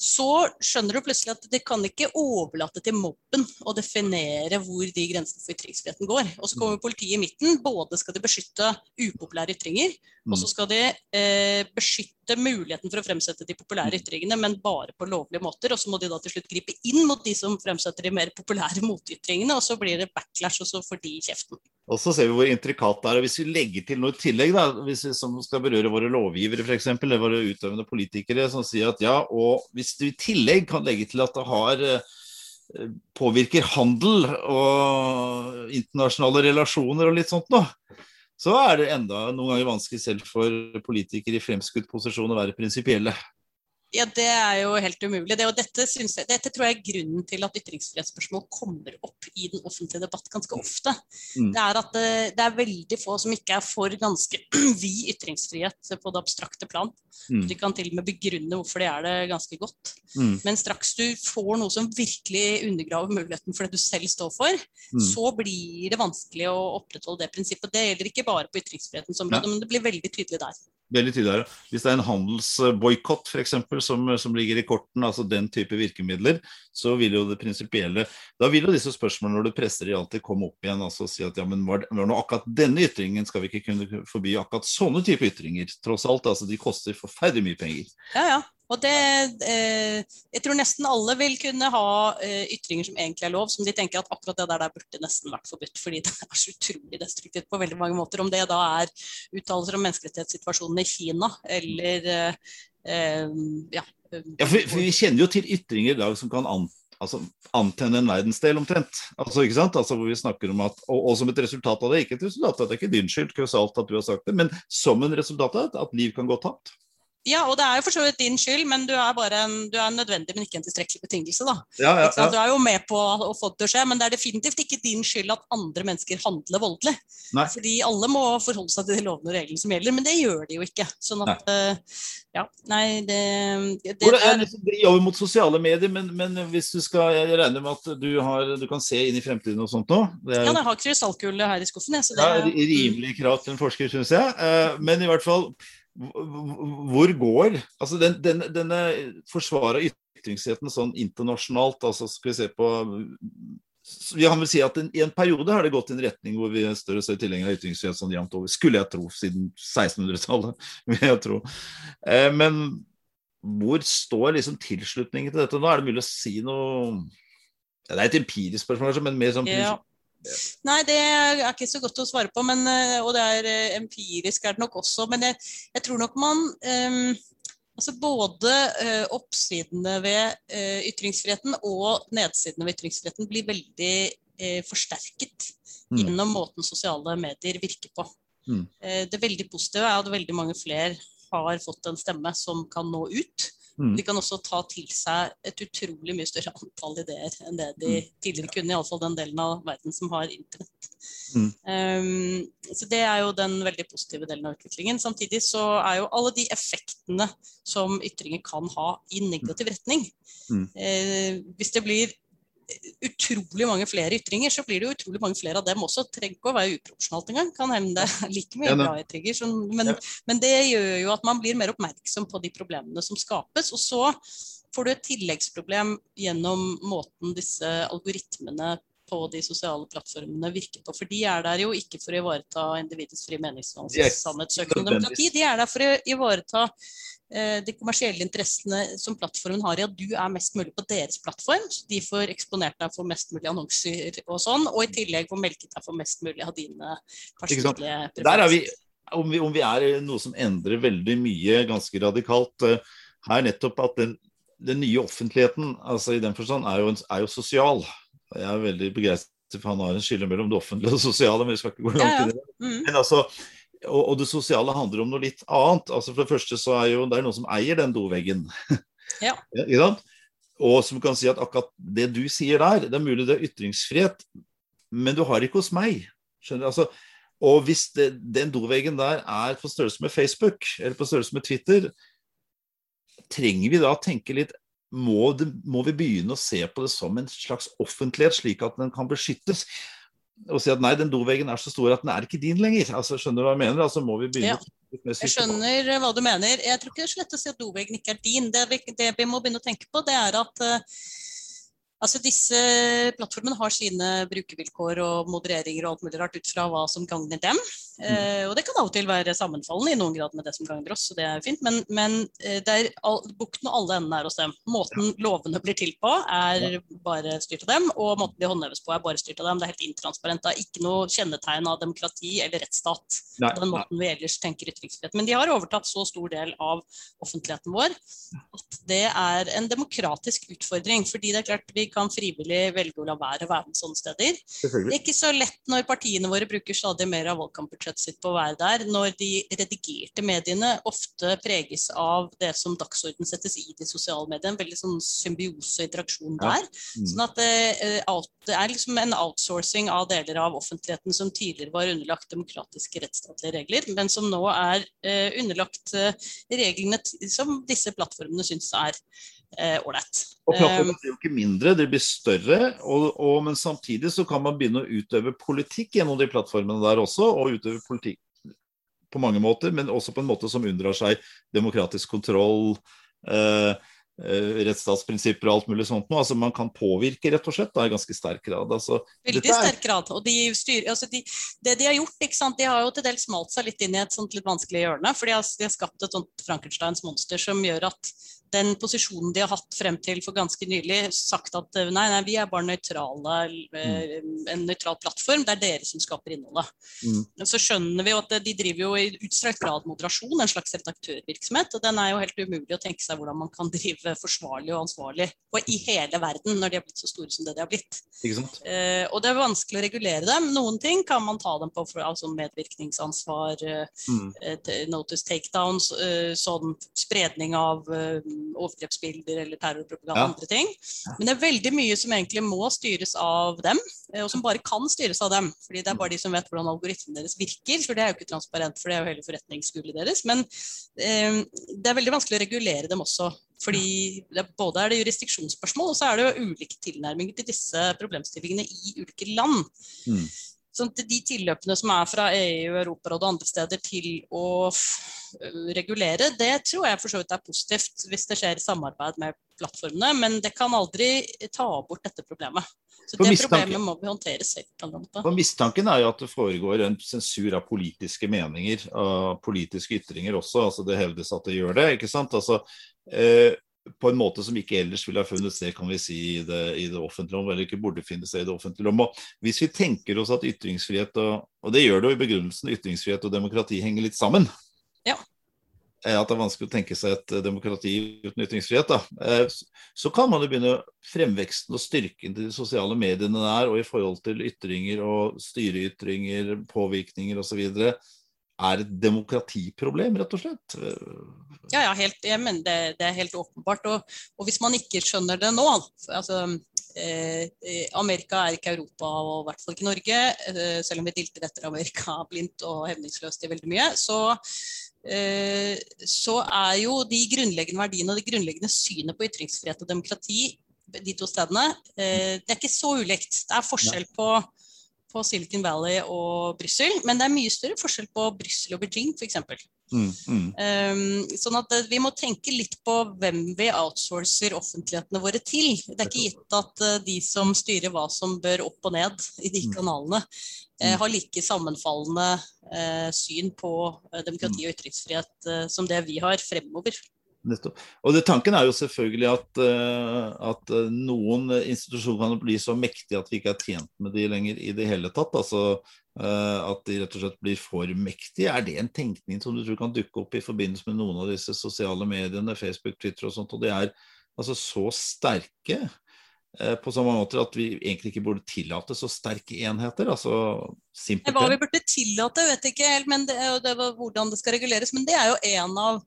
så skjønner du plutselig at det kan ikke overlate til mobben å definere hvor de grensene for ytringsfriheten går. Og så kommer politiet i midten. Både skal de beskytte upopulære ytringer, og så skal de eh, beskytte muligheten for å fremsette de populære ytringene, men bare på lovlige måter. Og så må de da til slutt gripe inn mot de som fremsetter de mer populære motytringene, og så blir det backlash, og så får de kjeften. Og så ser vi hvor intrikat det er. og Hvis vi legger til noe i tillegg, da, hvis vi, som skal berøre våre lovgivere f.eks., eller våre utøvende politikere, som sier at ja, og hvis du i tillegg kan legge til at det har eh, påvirker handel og internasjonale relasjoner og litt sånt noe, så er det enda noen ganger vanskelig selv for politikere i fremskutt posisjon å være prinsipielle. Ja, det er jo helt umulig. Det, og dette, jeg, dette tror jeg er grunnen til at ytringsfrihetsspørsmål kommer opp i den offentlige debatt ganske ofte. Mm. Det er at det, det er veldig få som ikke er for ganske vid ytringsfrihet på det abstrakte plan. Mm. De kan til og med begrunne hvorfor de er det ganske godt. Mm. Men straks du får noe som virkelig undergraver muligheten for det du selv står for, Mm. så blir det vanskelig å opprettholde det prinsippet. Det gjelder ikke bare på ytringsfrihetens område, men det blir veldig tydelig der. Veldig tydelig her. Hvis det er en handelsboikott f.eks. Som, som ligger i korten, altså den type virkemidler, så vil jo det prinsipielle Da vil jo disse spørsmålene når du presser de alltid komme opp igjen altså si at ja, men var, det- var det akkurat denne ytringen skal vi ikke kunne forby akkurat sånne type ytringer. Tross alt, altså de koster forferdelig mye penger. Ja, ja. Og det, eh, jeg tror nesten alle vil kunne ha eh, ytringer som egentlig er lov, som de tenker at akkurat det der, der burde nesten vært forbudt, fordi det er så utrolig destruktivt på veldig mange måter. Om det da er uttalelser om menneskerettighetssituasjonen i Kina eller eh, ja. ja for, for, vi kjenner jo til ytringer i dag som kan anta altså, antenne en verdensdel omtrent. Altså, ikke sant? Altså, hvor vi snakker om at, og, og, som et resultat av det, ikke et resultat av det, det er ikke din skyld kausalt at du har sagt det, men som en resultat av det, at liv kan gå tapt. Ja, og det er jo for så vidt din skyld, men du er bare en, du er nødvendig, men ikke en tilstrekkelig betingelse. da. Ja, ja, ja. Du er jo med på å få det til å skje, men det er definitivt ikke din skyld at andre mennesker handler voldelig. Nei. Fordi alle må forholde seg til de lovene og reglene som gjelder, men det gjør de jo ikke. Sånn at, nei. Uh, ja, nei, det, det Hvordan er det vri over mot sosiale medier, men, men, hvis du skal jeg regner med at du, har, du kan se inn i fremtiden og sånt nå? Det er, ja, jeg har krystallkule her i skuffen. Jeg, så det, ja, rimelig krav til en forsker, syns jeg. Uh, men i hvert fall hvor går altså den, den, Denne forsvarer ytringsfriheten sånn internasjonalt. altså skal Vi se på vi kan vel si at I en periode har det gått i en retning hvor vi er større og større tilhengere av ytringsfrihet sånn jevnt over. Skulle jeg tro, siden 1600-tallet. vil jeg tro. Eh, men hvor står liksom tilslutningen til dette nå? Er det mulig å si noe Det er et empirisk spørsmål, men mer sånn ja. Nei, det er ikke så godt å svare på, men, eh, og det er eh, empirisk er det nok også. Men jeg, jeg tror nok man um, altså Både uh, oppsidene ved uh, ytringsfriheten og nedsidene ved ytringsfriheten blir veldig uh, forsterket mm. gjennom måten sosiale medier virker på. Mm. det veldig positive er at veldig mange flere har fått en stemme som kan nå ut. Mm. De kan også ta til seg et utrolig mye større antall ideer enn det de mm. tidligere kunne. Iallfall den delen av verden som har internett. Mm. Um, så det er jo den veldig positive delen av utviklingen. Samtidig så er jo alle de effektene som ytringer kan ha i negativ retning. Mm. Uh, hvis det blir utrolig mange flere ytringer, så blir det jo utrolig mange flere av dem også. Det trenger ikke å være uproporsjonalt engang. Kan hende det er like mye bra ytringer. Så, men, men, det gjør jo at man blir mer oppmerksom på de problemene som skapes. Og så får du et tilleggsproblem gjennom måten disse algoritmene på de sosiale plattformene virker på. For de er der jo ikke for å ivareta individets frie meningsdannelse, sannhetssøkende demokrati. De er der for å ivareta de kommersielle interessene som plattformen har i at du er mest mulig på deres plattform. Så de får eksponert deg for mest mulig annonser og sånn, og i tillegg får melket deg for mest mulig av dine personlige Der er vi om, vi, om vi er noe som endrer veldig mye ganske radikalt, eh, her nettopp at den, den nye offentligheten altså i den forstand er jo, er jo sosial. Jeg er veldig begeistret for han har en skille mellom det offentlige og det sosiale, men vi skal ikke gå langt ja, ja. i det. Mm. Men altså, og, og, det sosiale handler om noe litt annet. Altså For det første så er jo det er noen som eier den doveggen. Ja. ja og som kan si at akkurat det du sier der, det er mulig det er ytringsfrihet, men du har det ikke hos meg. Skjønner du? Altså, og hvis det, den doveggen der er på størrelse med Facebook, eller på størrelse med Twitter, trenger vi da tenke litt må, det, må vi begynne å se på det som en slags offentlighet, slik at den kan beskyttes? Og si at nei, den doveggen er så stor at den er ikke din lenger. Altså, skjønner du hva jeg mener? Altså, må vi begynne ja. Jeg skjønner hva du mener. Jeg tror ikke det er så lett å si at doveggen ikke er din. Det vi, det vi må begynne å tenke på, det er at uh, Altså disse Plattformene har sine brukervilkår og modereringer og alt mulig rart ut fra hva som gagner dem. Mm. Eh, og det kan av og til være sammenfallende i noen grad med det som gagner oss, så det er fint. Men, men eh, det er all, bukten og alle endene er hos dem. Måten lovene blir til på, er bare styrt av dem, og måten de håndheves på, er bare styrt av dem. Det er helt intransparent. Det er ikke noe kjennetegn av demokrati eller rettsstat på den måten vi ellers tenker ytringsfrihet. Men de har overtatt så stor del av offentligheten vår at det er en demokratisk utfordring. fordi det er klart vi kan frivillig velge å la være å være med sånne steder. Det er ikke så lett når partiene våre bruker stadig mer av valgkampbudsjettet sitt på å være der, når de redigerte mediene ofte preges av det som dagsorden settes i de sosiale mediene. En veldig sånn symbiose og interaksjon der. Mm. Sånn at det, eh, det, er liksom en outsourcing av deler av offentligheten som tidligere var underlagt demokratiske rettsstatlige regler, men som nå er uh, underlagt uh, reglene som disse plattformene syns er ålreit. Uh, og plattformen blir jo ikke mindre, de blir større. Og, og, men samtidig så kan man begynne å utøve politikk gjennom de plattformene der også. Og utøve politikk på mange måter, men også på en måte som unndrar seg demokratisk kontroll. Eh, eh, rettsstatsprinsipper og alt mulig sånt noe. Altså man kan påvirke, rett og slett, da, i ganske sterk grad. Altså, Veldig er- sterk grad. Og de styr, altså de, det de har gjort, de har jo til dels malt seg litt inn i et sånt litt vanskelig hjørne. For de har, de har skapt et sånt Frankensteins monster som gjør at den posisjonen de har hatt frem til for ganske nylig, sagt at eh, nei, nei, vi er bare nøytrale, eh, en nøytral plattform. Det er dere som skaper innholdet. Mm. Så skjønner vi jo at de driver jo i utstrakt grad moderasjon, en slags redaktørvirksomhet. Og den er jo helt umulig å tenke seg hvordan man kan drive forsvarlig og ansvarlig og i hele verden når de har blitt så store som det de har blitt. Eh, og det er vanskelig å regulere dem. Noen ting kan man ta dem på for altså medvirkningsansvar, eh, Mm. eh, notice takedowns, eh, sånn spredning av eh, overgrepsbilder eller terrorpropaganda Ja. og andre ting. Men det er veldig mye som egentlig må styres av dem, eh, og som bare kan styres av dem. fordi det er bare de som vet hvordan algoritmen deres virker, for det er jo ikke transparent, for det er jo hele forretningsskulet deres. Men eh, det er veldig vanskelig å regulere dem også. Fordi det både er det jurisdiksjonsspørsmål, og så er det jo ulike tilnærminger til disse problemstillingene i ulike land. Mm. At de tilløpene som er fra EU, Europarådet og andre steder til å regulere, det tror jeg for så vidt er positivt hvis det skjer i samarbeid med plattformene. Men det kan aldri ta bort dette problemet. Så For det problemet må vi håndtere selv. Og Mistanken er jo at det foregår en sensur av politiske meninger, av politiske ytringer også. altså Det hevdes at det gjør det. ikke sant? Altså, eh, På en måte som ikke ellers ville ha funnet sted kan vi si, i det, i det offentlige rom, eller ikke burde finne sted i det offentlige rom. Og Hvis vi tenker oss at ytringsfrihet, og, og det gjør det jo i begrunnelsen, ytringsfrihet og demokrati henger litt sammen. Ja. Eh, At det er vanskelig å tenke seg et eh, demokrati uten ytringsfrihet. da. Så kan man jo begynne fremveksten og styrken til de sosiale mediene der, og i forhold til ytringer og styreytringer, påvirkninger osv. er et demokratiproblem, rett og slett. Ja, ja, helt, ja men det, det er helt åpenbart. Og, og hvis man ikke skjønner det nå altså, eh, eh, Amerika er ikke Europa, og i hvert fall ikke Norge. Eh, selv om vi dilter etter Amerika blindt og hevningsløst i veldig mye. Så, eh, så er jo de grunnleggende verdiene og det grunnleggende synet på ytringsfrihet og demokrati de to stedene, eh, det er ikke så ulikt. Det er forskjell på på Silicon Valley og Brussel, men det er mye større forskjell på Brussel og Beijing f.eks. Mm, mm. Um, sånn at eh, Vi må tenke litt på hvem vi outsourcer offentlighetene våre til. Det er ikke gitt at uh, de som styrer hva som bør opp og ned i de Mm. kanalene, Mm. har like sammenfallende uh, syn på demokrati og ytringsfrihet som det vi har fremover. Nettopp. Og det, Tanken er jo selvfølgelig at, eh, at eh, noen institusjoner kan bli så mektige at vi ikke er tjent med de lenger i det hele tatt. altså eh, At de rett og slett blir for mektige. Er det en tenkning som du tror kan dukke opp i forbindelse med noen av disse sosiale mediene, Facebook, Twitter og sånt, og de er altså så sterke på på mange måte at vi egentlig ikke burde tillate så sterke enheter? altså Hva vi burde tillate, vet jeg ikke helt, men det, det var hvordan det skal reguleres. Men det er jo en av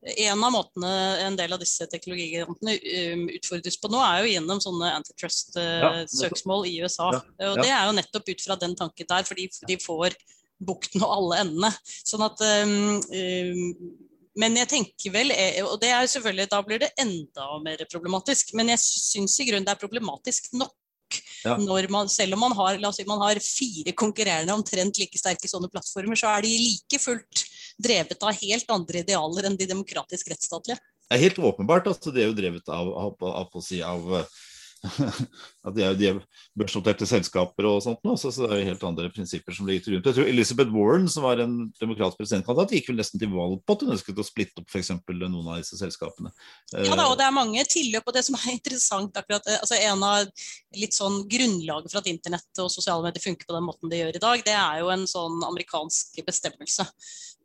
en av måtene en del av disse teknologigigantene um, utfordres på nå, er jo gjennom sånne antitrust-søksmål i USA. Og det er jo nettopp ut fra den tanken der, fordi de får bukten og alle endene. Sånn at um, um, men jeg tenker vel, eh, og det er jo selvfølgelig, da blir det enda mer problematisk. Men jeg syns i grunnen det er problematisk nok. Ja. Når man, selv om man har, la oss si, man har fire konkurrerende omtrent like sterke sånne plattformer, så er de like fullt drevet av helt andre idealer enn de demokratisk rettsstatlige. Det er helt åpenbart Altså, det er jo drevet av, av, av, av, at de er, de er børsnoterte selskaper og sånt nå, så, så det er jo helt andre prinsipper som ligger til grunn. Jeg tror Elizabeth Warren, som var en demokratisk presidentkandidat, gikk vel nesten til valg på at hun ønsket å splitte opp f.eks. noen av disse selskapene. Ja da, og det er mange tilløp, og det som er interessant akkurat, eh, altså En av litt sånn grunnlaget for at internett og sosiale medier funker på den måten de gjør i dag, det er jo en sånn amerikansk bestemmelse.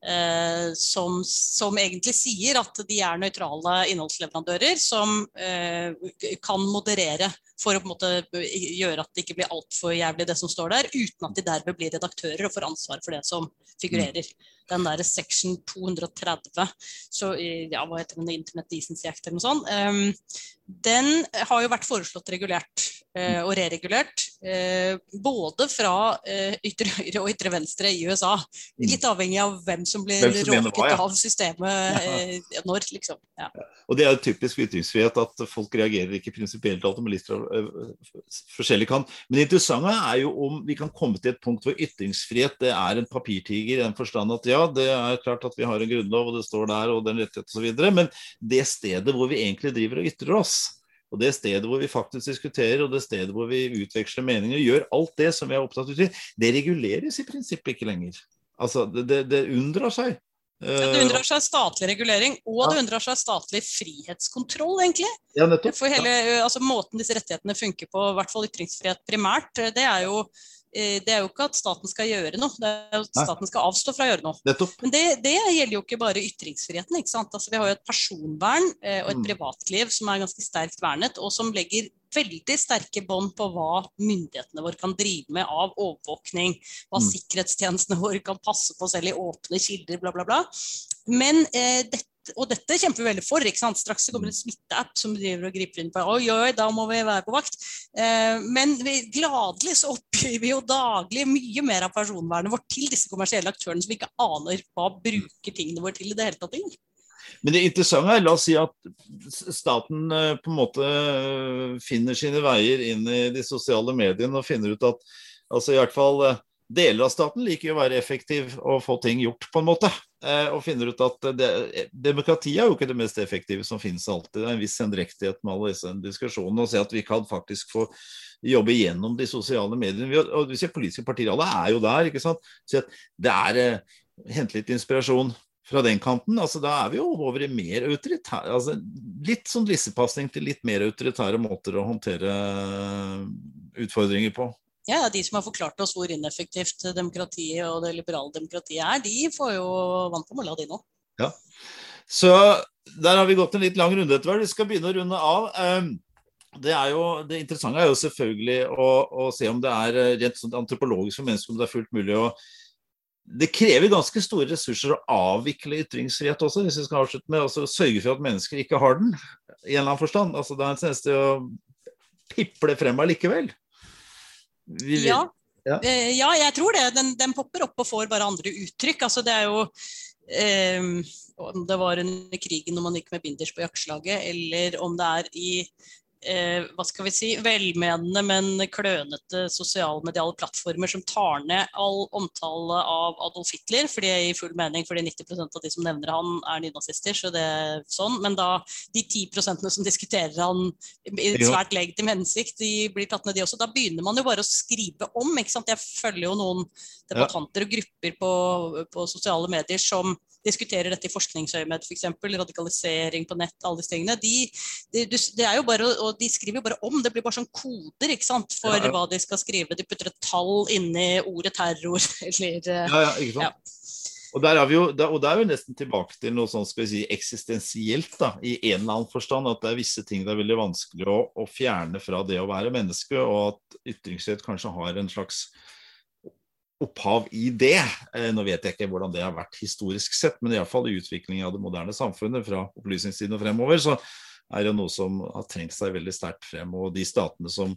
Uh, som, som egentlig sier at de er nøytrale innholdsleverandører som uh, kan moderere Yeah. For å på en måte gjøre at det ikke blir altfor jævlig det som står der, uten at de derved blir redaktører og får ansvar for det som figurerer. Den der section 230, så, ja, hva heter den, Internet Decency Act eller noe sånt, um, den har jo vært foreslått regulert eh, og reregulert. eh, både fra eh, ytre høyre og ytre venstre i USA. Litt avhengig av hvem som blir Hvem som mener hva, råket ja. av systemet ja. når, liksom. Ja. Og det er jo typisk ytringsfrihet at folk reagerer ikke prinsipielt alltid, men litt forskjellig kan. Men det interessante er jo om vi kan komme til et punkt hvor ytringsfrihet det er en papirtiger i den forstand at ja, det er klart at vi har en grunnlov, og det står der, og den rettighet osv. Men det stedet hvor vi egentlig driver og ytrer oss, og det stedet hvor vi faktisk diskuterer, og det stedet hvor vi utveksler meninger, gjør alt det som vi er opptatt av, det reguleres i prinsippet ikke lenger. Altså, det, det unndrar seg. Det unndrar seg statlig regulering, og ja. det unndrar seg statlig frihetskontroll, egentlig. Ja, nettopp. For hele, altså, Måten disse rettighetene funker på, i hvert fall ytringsfrihet primært, det er jo Eh, det er jo ikke at staten skal gjøre noe, det er at staten skal avstå fra å gjøre noe. Nettopp. Men det, det, gjelder jo ikke bare ytringsfriheten. ikke sant? Altså, vi har jo et personvern eh, og et mm. privatliv som er ganske sterkt vernet, og som legger veldig sterke bånd på hva myndighetene våre kan drive med av overvåkning. Hva mm. sikkerhetstjenestene våre kan passe på selv i åpne kilder, bla, bla, bla. Men eh, dette og dette kjemper vi veldig for. ikke sant? Straks det kommer en smitteapp som driver og griper inn på oi, oi, da må vi være på vakt. Eh, men vi, gladelig så oppgir vi jo daglig mye mer av personvernet vårt til disse kommersielle aktørene som vi ikke aner hva bruker tingene våre til i det hele tatt. Men det interessante er, la oss si at staten eh, på en måte eh, finner sine veier inn i de sosiale mediene og finner ut at altså i hvert fall eh, deler av staten liker jo å være effektiv og få ting gjort, på en måte. Eh, og finner ut at det, demokrati er jo ikke det mest effektive som finnes alltid. Det er en viss sendrektighet med alle disse diskusjonene. Og se at vi kan faktisk få jobbe gjennom de sosiale mediene. Og vi ser politiske partier, alle er jo der. ikke sant? Så det er eh, Hente litt inspirasjon fra den kanten. altså Da er vi jo over i mer autoritære altså Litt sånn lissepasning til litt mer autoritære måter å håndtere utfordringer på. Ja, De som har forklart oss hvor ineffektivt demokratiet og det liberale demokratiet er, de får jo vann på mølla, de nå. Ja. Så der har vi gått en litt lang runde etter hvert. Vi skal begynne å runde av. Ehm, det, jo, det interessante er jo selvfølgelig å, å se om det er eh, rent sånn antropologisk for mennesker om det er fullt mulig å det krever ganske store ressurser å avvikle ytringsfrihet også, hvis vi skal avslutte med å sørge for at mennesker ikke har den, i en eller annen forstand. Altså, det er en tendens til å piple frem allikevel. Ja. Ja. Eh, ja. jeg tror det. Den, den, popper opp og får bare andre uttrykk. Altså, det er jo eh, Om det var under krigen når man gikk med binders på jaktslaget, eller om det er i eh, hva skal vi si, velmenende, men klønete sosialmediale plattformer som tar ned all omtale av Adolf Hitler, fordi det gir full mening, fordi 90% av de som nevner han, er nynazister. så det er sånn, Men da de 10 som diskuterer han i svært legitim hensikt, de blir tatt ned, de også. Da begynner man jo bare å skrive om. ikke sant? Jeg følger jo noen debattanter og grupper på, på sosiale medier som diskuterer dette i forskningsøyemed, f.eks. Radikalisering på nett, alle disse tingene. De, de, de, bare, de skriver jo bare om. Det blir bare sånn koder ikke sant, for ja, ja. hva de skal skrive. De putter et tall inni ordet terror eller Ja, ja, ikke sant. Ja. Og der, er vi jo, og der er vi nesten tilbake til noe sånn skal vi si, eksistensielt, da, i en eller annen forstand. At det er visse ting det er veldig vanskelig å, å fjerne fra det å være menneske, og at ytringsfrihet kanskje har en slags opphav i det. Eh, nå vet jeg ikke hvordan det har vært historisk sett, men iallfall i utviklingen av det moderne samfunnet fra opplysningstiden og fremover, så er det noe som har trengt seg veldig sterkt frem. Og de statene som,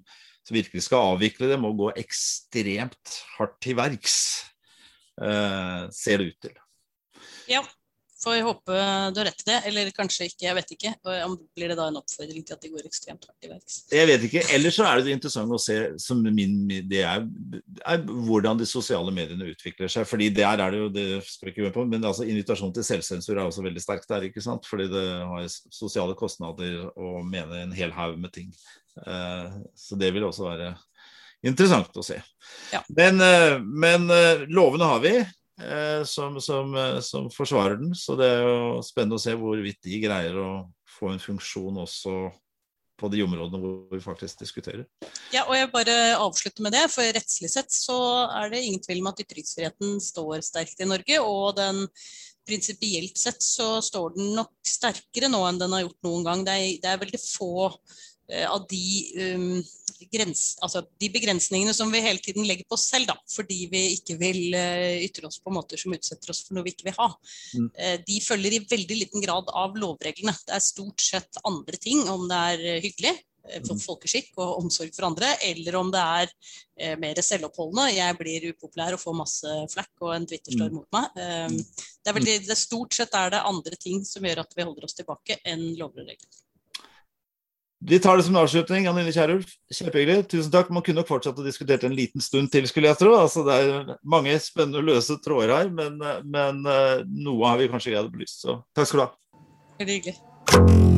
virkelig skal avvikle det, må gå ekstremt hardt til verks, eh, ser det ut til. Ja, Får håpe du har rett i det, eller kanskje ikke. Jeg vet ikke. Om Blir det da en oppfordring til at de går ekstremt hardt i verks? Jeg vet ikke. Ellers så er det interessant å se som min, det er, er, hvordan de sosiale mediene utvikler seg. fordi der er det jo, det skal vi ikke med på, men altså invitasjon til selvsensur er også veldig sterkt der. ikke sant? Fordi det har sosiale kostnader å mene en hel haug med ting. Uh, så det vil også være interessant å se. Ja. Men, uh, men uh, lovene har vi. Eh, som, som, eh, som, forsvarer den. Så det er jo spennende å se hvorvidt de greier å få en funksjon også på de områdene hvor vi faktisk diskuterer. Ja, og jeg bare avslutter med det. For rettslig sett så er det ingen tvil om at ytringsfriheten står sterkt i Norge. Og den prinsipielt sett så står den nok sterkere nå enn den har gjort noen gang. Det er, det er veldig få av de um, grens, altså de begrensningene som vi hele tiden legger på oss selv, da, fordi vi ikke vil uh, ytre oss på måter som utsetter oss for noe vi ikke vil ha, mm. uh, de følger i veldig liten grad av lovreglene. Det er stort sett andre ting, om det er hyggelig, for mm. folkeskikk og omsorg for andre, eller om det er eh, mer selvoppholdende. Jeg blir upopulær og får masse flekk og en Twitter-storm mm. mot meg. Um, det, er veldig, det Stort sett er det andre ting som gjør at vi holder oss tilbake, enn lover og regler. Vi tar det som en avslutning. Anine Kierulf, kjempehyggelig. Tusen takk. Man kunne nok fortsatt å diskutert en liten stund til, skulle jeg tro. Altså, det er mange spennende løse tråder her, men, men noe har vi kanskje greid å belyse. Så takk skal du ha. Veldig hyggelig.